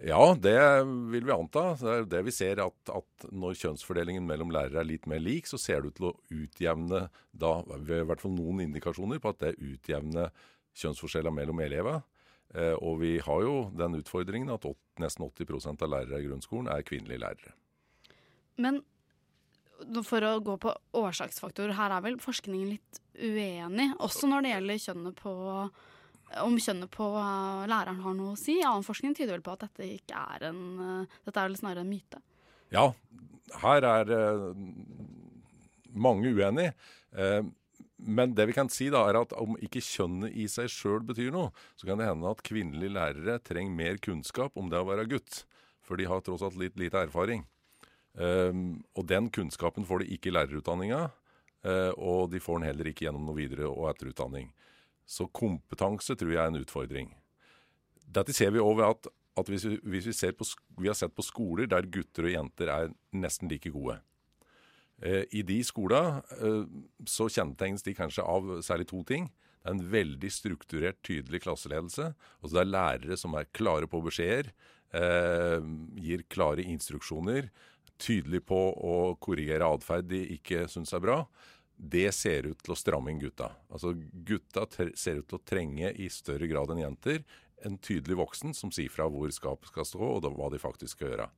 Ja, det vil vi anta. Det er det vi ser at, at når kjønnsfordelingen mellom lærere er litt mer lik, så ser det ut til å utjevne da, i hvert fall noen indikasjoner på at det utjevner kjønnsforskjeller mellom elever. Eh, og vi har jo den utfordringen at nesten 80% av lærere i grunnskolen er kvinnelige lærere. Men for å gå på årsaksfaktor, her er vel forskningen litt uenig, også når det gjelder kjønnet på om kjønnet på uh, læreren har noe å si. Annen forskning tyder vel på at dette ikke er en uh, Dette er vel snarere en myte. Ja, her er mange uenige. Men det vi kan si da er at om ikke kjønnet i seg sjøl betyr noe, så kan det hende at kvinnelige lærere trenger mer kunnskap om det å være gutt. For de har tross alt litt lite erfaring. Um, og den kunnskapen får de ikke i lærerutdanninga, uh, og de får den heller ikke gjennom noe videre- og etterutdanning. Så kompetanse tror jeg er en utfordring. Dette ser vi ved at, at hvis, vi, hvis vi, på, vi har sett på skoler der gutter og jenter er nesten like gode. Eh, I de skolene eh, så kjennetegnes de kanskje av særlig to ting. Det er en veldig strukturert, tydelig klasseledelse. Altså det er lærere som er klare på beskjeder, eh, gir klare instruksjoner, tydelig på å korrigere atferd de ikke syns er bra. det ser ut til å stramme inn gutta. Altså Gutta ser ut til å trenge i større grad enn jenter en tydelig voksen som sier fra hvor skapet skal stå, og hva de faktisk skal gjøre.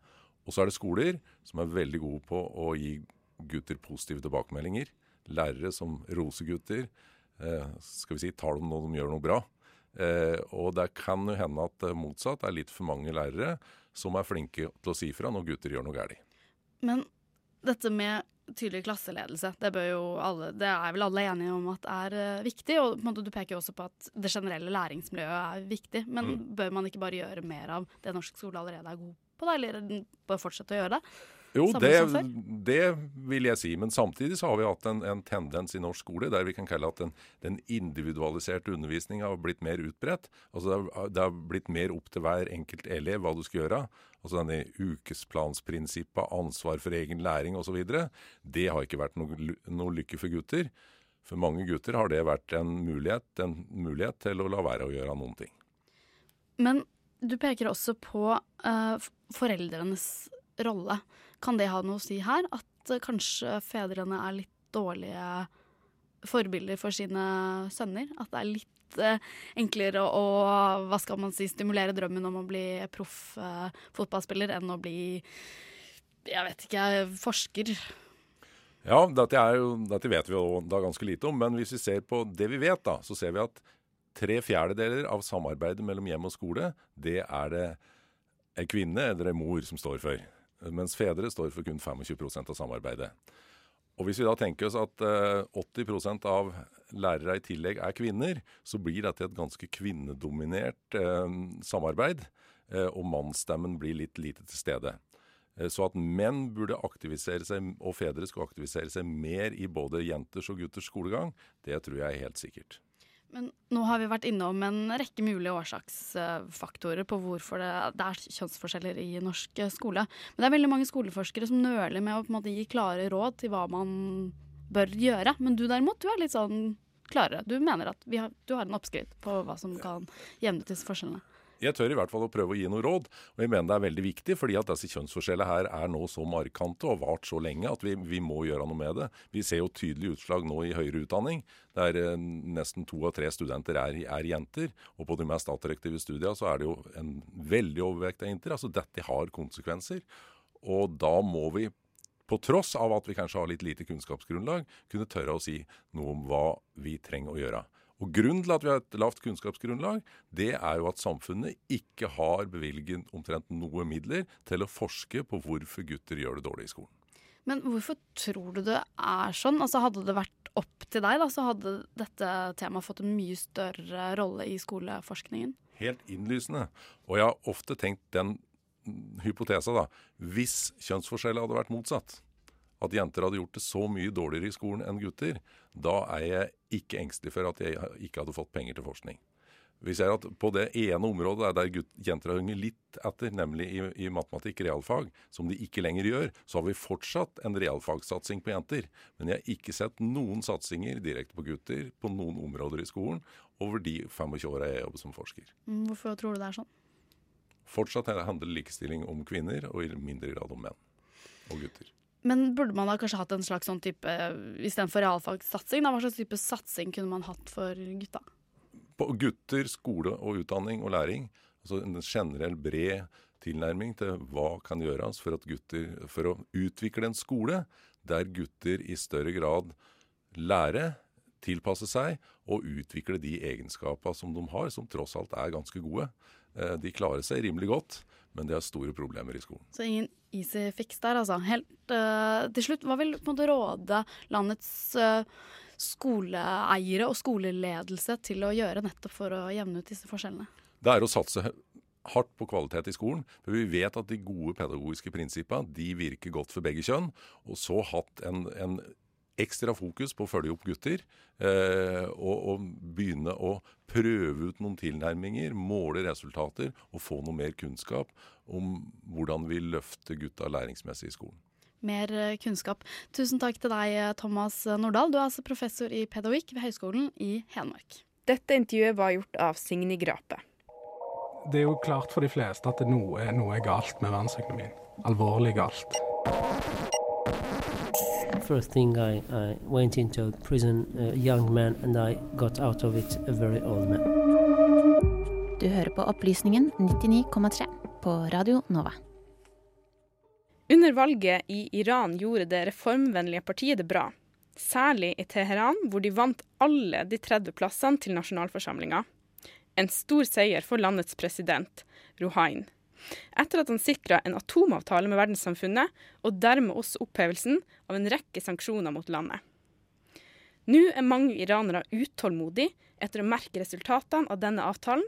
Og så er det skoler som er veldig gode på å gi gutter positive tilbakemeldinger. Lærere som roser gutter. Eh, skal vi si tar dem når de gjør noe bra. Eh, og det kan jo hende at det motsatt er litt for mange lærere som er flinke til å si fra når gutter gjør noe galt. Men dette med tydelig klasseledelse, det, alle, det, er vel alle enige om at er uh, viktig. Og måte, du peker jo også på at det generelle læringsmiljøet er viktig. Men mm. bør man ikke bare gjøre mer av det norsk skole allerede er god på, da, eller bare fortsette å gjøre det? Jo, det, det, vil jeg si. Men samtidig så har vi hatt en, en tendens i norsk skole der vi kan kalle at den, den individualiserte undervisninga har blitt mer utbredt. Altså det har, det har, blitt mer opp til hver enkelt elev hva du skal gjøre. Altså denne ukesplansprinsippet, ansvar for egen læring osv. Det har ikke vært noe, noe lykke for gutter. For mange gutter har det vært en mulighet, en mulighet til å la være å gjøre noen ting. Men du peker også på uh, foreldrenes rolle. Kan det ha noe å si her? At uh, kanskje fedrene er litt dårlige forbilder for sine sønner? At det er litt eh, enklere å, hva skal man si, stimulere drømmen om å bli proff eh, fotballspiller enn å bli jeg vet ikke, forsker? Ja, dette, jo, dette vet vi jo da ganske lite om. Men hvis vi ser på det vi vet, da, så ser vi at tre fjerdedeler av samarbeidet mellom hjem og skole, det er det ei kvinne eller ei mor som står for mens fedre står for kun 25% av samarbeidet. Og Hvis vi da tenker oss at eh, 80% av lærere i tillegg er kvinner, så blir dette et ganske kvinnedominert eh, samarbeid, eh, og mannsstemmen blir litt lite til stede. Eh, så at menn burde aktivisere seg, og fedre skal aktivisere seg mer i både jenters og gutters skolegang, det tror jeg er helt sikkert. Men nå har vi vært innom en rekke mulige årsaksfaktorer på hvorfor det, det, er kjønnsforskjeller i norsk skole. Men det er veldig mange skoleforskere som nøler med å måte gi klare råd til hva man bør gjøre. Men du derimot, du er litt sånn klarere. Du mener at har, du har en oppskrift på hva som kan jevne ut disse forskjellene. Jeg tør i hvert fall å prøve å gi noe råd, og jeg mener det er veldig viktig, fordi at disse kjønnsforskjellene her er nå så markante og vart så lenge at vi, vi, må gjøre noe med det. Vi ser jo tydelige utslag nå i høyere utdanning, der eh, nesten to av tre studenter er, er, jenter. Og på de mest attraktive studiene så er det jo en veldig overvekt av jenter. Altså dette har konsekvenser. Og da må vi på tross av at vi kanskje har litt lite kunnskapsgrunnlag, kunne tørre å si noe om hva vi trenger å gjøre. Og Grunnen til at vi har et lavt kunnskapsgrunnlag, det er jo at samfunnet ikke har bevilget omtrent noe midler til å forske på hvorfor gutter gjør det dårlig i skolen. Men hvorfor tror du det er sånn? Altså Hadde det vært opp til deg, da, så hadde dette temaet fått en mye større rolle i skoleforskningen? Helt innlysende. Og jeg har ofte tenkt den hypotesa, da. Hvis kjønnsforskjellet hadde vært motsatt, at jenter hadde gjort det så mye dårligere i skolen enn gutter, da er jeg ikke engstelig for at jeg ikke hadde fått penger til forskning. Vi ser at på det ene området der gutt, jenter har hunget litt etter, nemlig i, i, matematikk, realfag, som de ikke lenger gjør, så har vi fortsatt en realfagssatsing på jenter. Men jeg har ikke sett noen satsinger direkte på gutter på noen områder i skolen over de 25 åra jeg jobber som forsker. Mm, hvorfor tror du det er sånn? Fortsatt handler likestilling om kvinner, og i mindre grad om menn og gutter. Men burde man da kanskje hatt en slags sånn type Istedenfor realfagssatsing, hva slags type satsing kunne man hatt for gutta? På gutter, skole og utdanning og læring. Altså en generell, bred tilnærming til hva kan gjøres for, gutter, for å utvikle en skole der gutter i større grad lærer, tilpasser seg og utvikle de egenskapene som de har, som tross alt er ganske gode. Eh, de klarer seg rimelig godt, men de har store problemer i skolen. Så ingen easy fix der, altså. Helt uh, til slutt, hva vil på en måte råde landets uh, skoleeiere og skoleledelse til å gjøre nettopp for å jevne ut disse forskjellene? Det er å satse hardt på kvalitet i skolen. For vi vet at de gode pedagogiske prinsippene de virker godt for begge kjønn. Og så hatt en, en ekstra fokus på å følge opp gutter. Eh, og, og, begynne å prøve ut noen tilnærminger, måle resultater og få noe mer kunnskap om hvordan vi løfter gutta læringsmessig i skolen. Mer eh, kunnskap. Tusen takk til deg, Thomas Nordahl. Du er altså professor i pedagogikk ved Høgskolen i Hedmark. Dette intervjuet var gjort av Signe Grape. Det er jo klart for de fleste at noe, noe er galt med verdensøkonomien. Alvorlig galt. First thing I, I went into prison, a young man, and I got out of it a very old man. Du hører på Opplysningen 99,3 på Radio Nova. Under valget i Iran gjorde det reformvennlige partiet det bra. Særlig i Teheran, hvor de vant alle de 30 plassene til nasjonalforsamlinga. En stor seier for landets president, Rouhain. Etter at han sikra en atomavtale med verdenssamfunnet, og dermed også opphevelsen av en rekke sanksjoner mot landet. Nå er mange iranere utålmodige etter å merke resultatene av denne avtalen,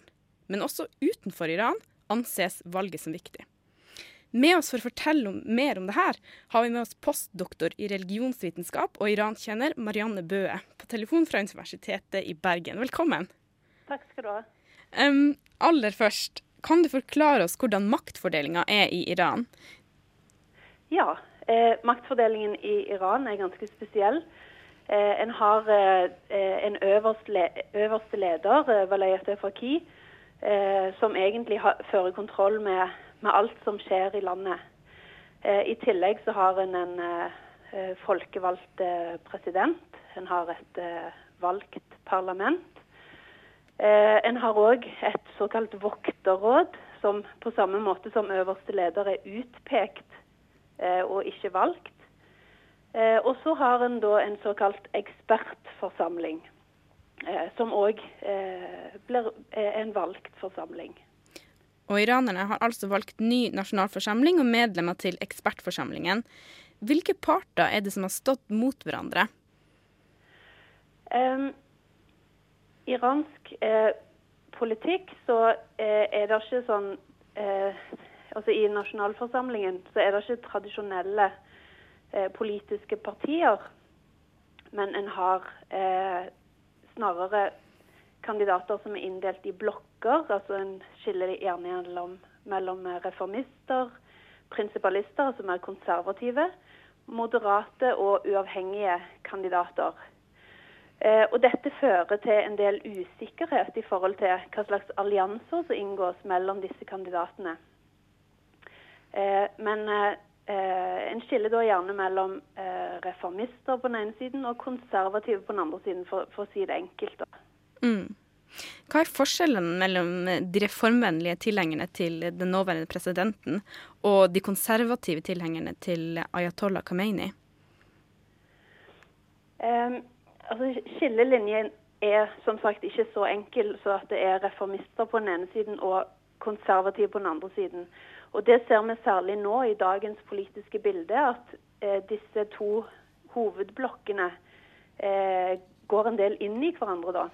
men også utenfor Iran anses valget som viktig. Med oss for å fortelle om, mer om det her, har vi med oss postdoktor i religionsvitenskap og irankjenner Marianne Bøe på telefon fra Universitetet i Bergen. Velkommen. Takk skal du ha. Um, aller først, kan du forklare oss hvordan maktfordelinga er i Iran? Ja, eh, maktfordelingen i Iran er ganske spesiell. Eh, en har eh, en øverste, le øverste leder, eh, Walayat Faki, eh, som egentlig har, fører kontroll med, med, alt som skjer i landet. Eh, I tillegg så har en en folkevalgt president. En har et valgt parlament. Eh, en har òg et såkalt vokterråd, som på samme måte som øverste leder er utpekt eh, og ikke valgt. Eh, og så har en da en såkalt ekspertforsamling, eh, som òg eh, blir en valgt forsamling. Og Iranerne har altså valgt ny nasjonalforsamling og medlemmer til ekspertforsamlingen. Hvilke parter er det som har stått mot hverandre? Um, iransk eh, politikk så eh, er det ikke sånn eh, Altså i nasjonalforsamlingen så er det ikke tradisjonelle eh, politiske partier, men en har eh, snarere kandidater som er inndelt i blokker. altså En skiller gjerne mellom, mellom reformister, prinsipalister, som er konservative, moderate og uavhengige kandidater. Eh, og Dette fører til en del usikkerhet i forhold til hva slags allianser som inngås mellom disse kandidatene. Eh, men eh, en skiller da gjerne mellom reformister på den ene siden og konservative på den andre siden, for, for å si det enkelt. Mm. Hva er forskjellen mellom de reformvennlige tilhengerne til den nåværende presidenten og de konservative tilhengerne til Ayatollah Khamenei? Um, Altså, Skillelinjen er som sagt ikke så enkel så at det er reformister på den ene siden og konservative på den andre siden. Og Det ser vi særlig nå i dagens politiske bilde, at eh, disse to hovedblokkene eh, går en del inn i hverandre. da.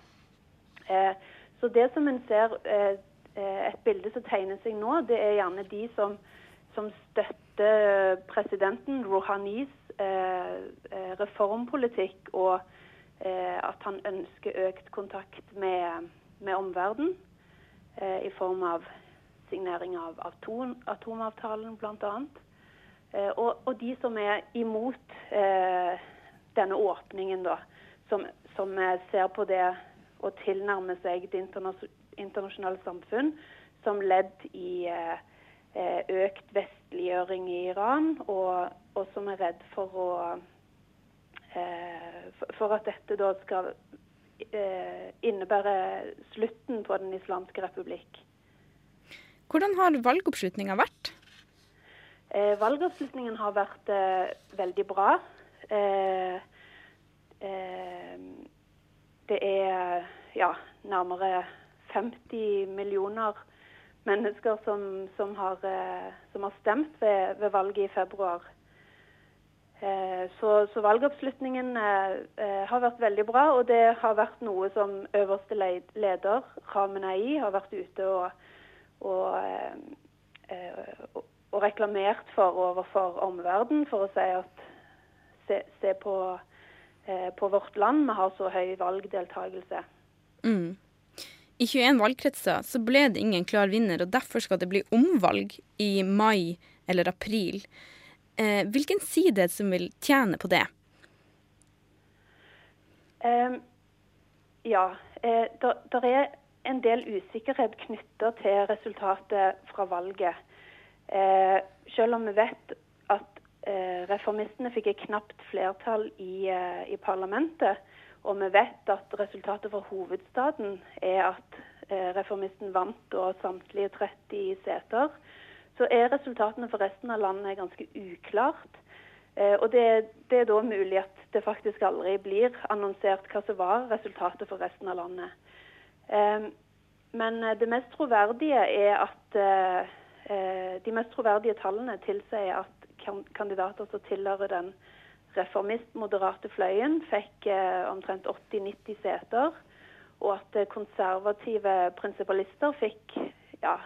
Eh, så det som en ser, eh, eh, et bilde som tegner seg nå, det er gjerne de som, som støtter presidenten Rouhanis eh, reformpolitikk og at han ønsker økt kontakt med, med omverdenen eh, i form av signering av atom, atomavtalen bl.a. Eh, og, og de som er imot eh, denne åpningen, da, som, som ser på det å tilnærme seg det internasjonale samfunn som ledd i eh, økt vestliggjøring i Iran, og, og som er redd for å Eh, for at dette da skal eh, innebære slutten på Den islamske republikk. Hvordan har valgoppslutninga vært? Eh, valgoppslutningen har vært eh, veldig bra. Eh, eh, det er ja, nærmere 50 millioner mennesker som, som, har, som har, stemt ved, ved valget i februar. Eh, så, så valgoppslutningen eh, eh, har vært veldig bra, og det har vært noe som øverste leder, Khamenei, har vært ute og, og, og reklamert for overfor omverdenen, for å si at se, se på, på, vårt land, vi har så høy valgdeltakelse. Mm. I 21 valgkretser så ble det ingen klar vinner, og derfor skal det bli omvalg i mai eller april. Eh, hvilken side som vil tjene på det? Um, ja, eh, det er en del usikkerhet knytta til resultatet fra valget. Eh, selv om vi vet at eh, reformistene fikk et knapt flertall i, eh, i parlamentet. Og vi vet at resultatet fra hovedstaden er at eh, reformisten vant da samtlige 30 seter. Så er resultatene for resten av landet ganske uklart. Eh, og det, det, er da mulig at det faktisk aldri blir annonsert hva som var resultatet for resten av landet. Eh, men eh, det mest troverdige er at de mest troverdige tallene tilsier at kandidater som tilhører den reformist-moderate fløyen, fikk omtrent 80-90 seter. Og at konservative prinsipalister fikk ja,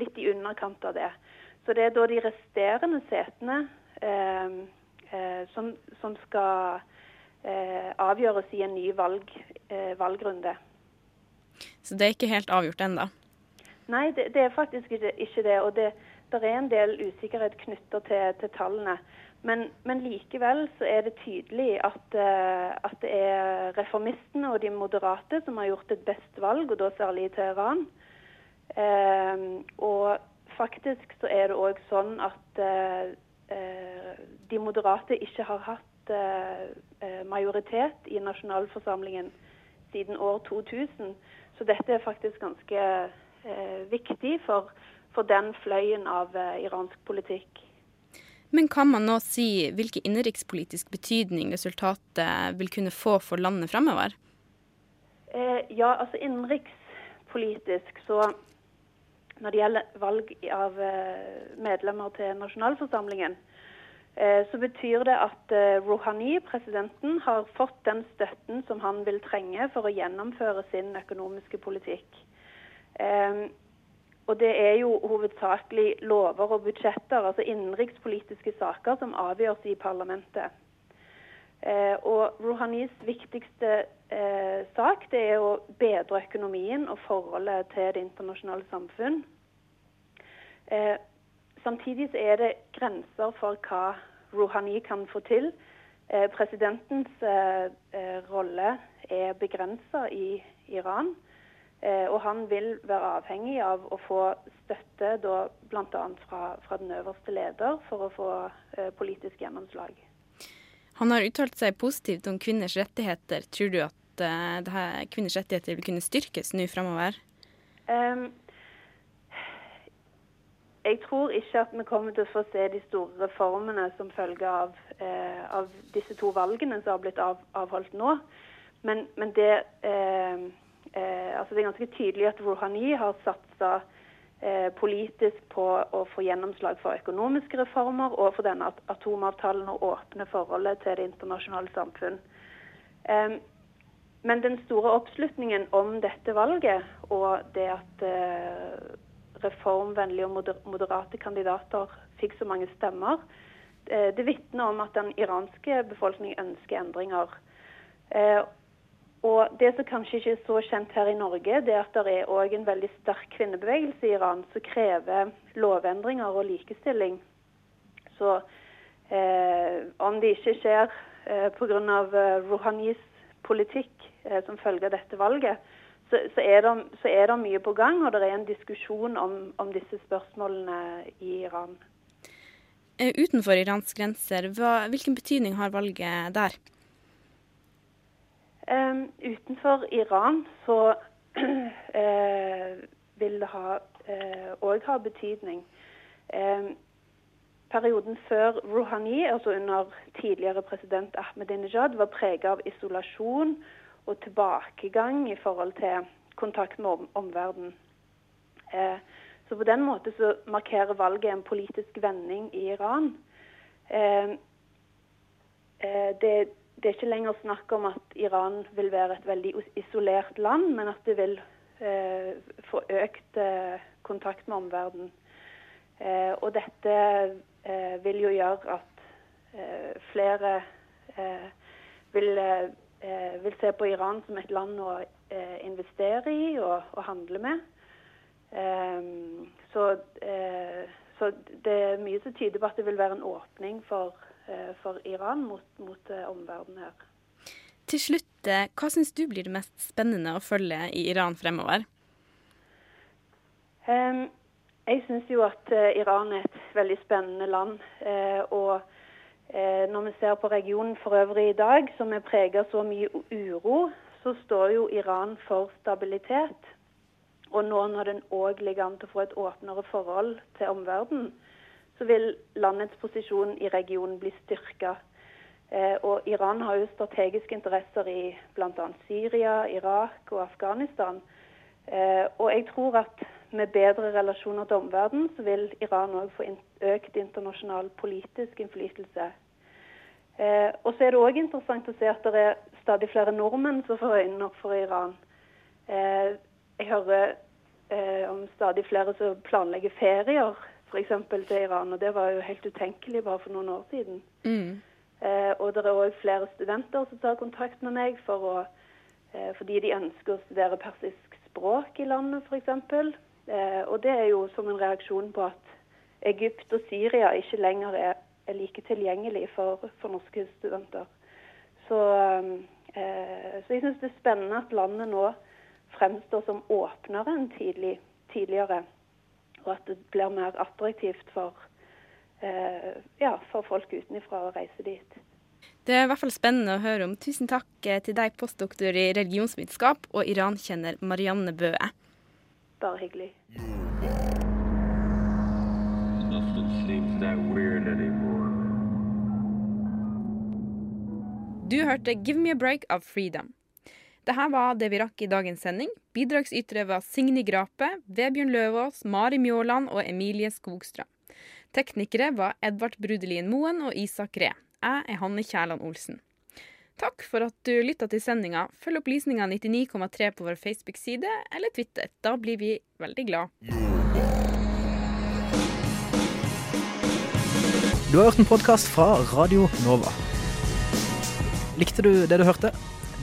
litt i underkant av det. Så det er da de resterende setene eh, eh, som, som, skal eh, avgjøres i en ny valg, valgrunde. Så det er ikke helt avgjort ennå? Nei, det, det, er faktisk ikke, ikke det. Og det, det er en del usikkerhet knytta til, til, tallene. Men, men, likevel så er det tydelig at, uh, at, det er reformistene og de moderate som har gjort et best valg, og da særlig i Teheran. Uh, og faktisk så er det òg sånn at uh, de moderate ikke har hatt majoritet i nasjonalforsamlingen siden år 2000. Så dette er faktisk ganske viktig for for den fløyen av iransk politikk. Men kan man nå si hvilken innenrikspolitisk betydning resultatet vil kunne få for landet fremover? Eh, ja, altså innenrikspolitisk så Når det gjelder valg av eh, medlemmer til nasjonalforsamlingen, eh, så betyr det at eh, Rouhani, presidenten, har fått den støtten som han vil trenge for å gjennomføre sin økonomiske politikk. Og det er jo hovedsakelig lover og budsjetter, altså innenrikspolitiske saker, som avgjøres i parlamentet. Eh, og Rouhanis viktigste eh, sak det er å bedre økonomien og forholdet til det internasjonale samfunn. Eh, samtidig er det grenser for hva Rouhani kan få til. Eh, presidentens eh, eh, rolle er begrensa i Iran. Og han vil være avhengig av å få støtte bl.a. Fra, fra den øverste leder for å få politisk gjennomslag. Han har uttalt seg positivt om kvinners rettigheter. Tror du at uh, kvinners rettigheter vil kunne styrkes nå fremover? Um, jeg tror ikke at vi kommer til å få se de store reformene som følge av, uh, av disse to valgene som har blitt av, avholdt nå. Men, men det uh, altså Det er ganske tydelig at Rouhani har satsa politisk på å få gjennomslag for økonomiske reformer og for denne atomavtalen og åpne forholdet til det internasjonale samfunn. Eh, men den store oppslutningen om dette valget og det at eh, reformvennlige og moderate kandidater fikk så mange stemmer, eh, det vitner om at den iranske befolkningen ønsker endringer. Og Det som kanskje ikke er så kjent her i Norge, det er at det er òg en veldig sterk kvinnebevegelse i Iran som krever lovendringer og likestilling. Så eh, om det ikke skjer eh, pga. Eh, Rouhanis politikk eh, som følge av dette valget, så, så, er det, så, er det, mye på gang, og det er en diskusjon om, om disse spørsmålene i Iran. Eh, utenfor Irans grenser, hva, hvilken betydning har valget der? Um, utenfor Iran så uh, vil det òg uh, ha betydning. Um, perioden før Rouhani, altså under tidligere president Ahmedinejad, var preget av isolasjon og tilbakegang i forhold til kontakt med om omverdenen. Uh, så på den måten så markerer valget en politisk vending i Iran. det det er ikke lenger snakk om at Iran vil være et veldig isolert land, men at det vil eh, få økt eh, kontakt med omverdenen. Eh, og dette eh, vil jo gjøre at eh, flere eh, vil, vil, se på Iran som et land å investere i og, og handle med. Så, så, det er mye som tyder på at det vil være en åpning for for Iran mot, mot eh, omverdenen her. Til slutt, eh, hva syns du blir det mest spennende å følge i Iran fremover? Um, jeg syns jo at Iran er et veldig spennende land. Og Eh, når vi ser på regionen for øvrig i dag, som er preget av så mye uro, så står jo Iran for stabilitet. Og nå når den òg ligger an til å få et åpnere forhold til omverdenen, så vil landets posisjon i regionen bli styrka. Eh, og Iran har jo strategiske interesser i bl.a. Syria, Irak og Afghanistan. Eh, og jeg tror at med bedre relasjoner til omverdenen, så vil Iran òg få økt internasjonal politisk innflytelse. Eh, og så er det òg interessant å se at det er stadig flere nordmenn som får øynene opp for Iran. Jeg hører om stadig flere som planlegger ferier f.eks. til Iran, og det var jo helt utenkelig bare for noen år siden. Mm. Eh, og det er òg flere studenter som tar kontakt med meg for å, eh, fordi de ønsker å studere persisk språk i landet, f.eks. Eh, og det er jo som en reaksjon på at Egypt og Syria ikke lenger er, er like tilgjengelig for, for norske studenter. Så, eh, så jeg syns det er spennende at landet nå fremstår som åpnere enn tidlig, tidligere. Og at det blir mer attraktivt for, eh, ja, for folk utenfra å reise dit. Det er i hvert fall spennende å høre om. Tusen takk eh, til deg, postdoktor i religionsvitenskap og Iran-kjenner Marianne Bøe. Bare hyggelig. Du hørte 'Give Me a Break' av Freedom. Dette var det vi rakk i dagens sending. Bidragsytere var Signy Grape, Vebjørn Løvaas, Mari Mjåland og Emilie Skogstrøm. Teknikere var Edvard Brudelien Moen og Isak Ree. Jeg er Hanne Kjærland Olsen. Takk for at du lytta til sendinga. Følg opplysninga 99,3 på vår Facebook-side eller Twitter. Da blir vi veldig glad. Du har hørt en podkast fra Radio Nova. Likte du det du hørte?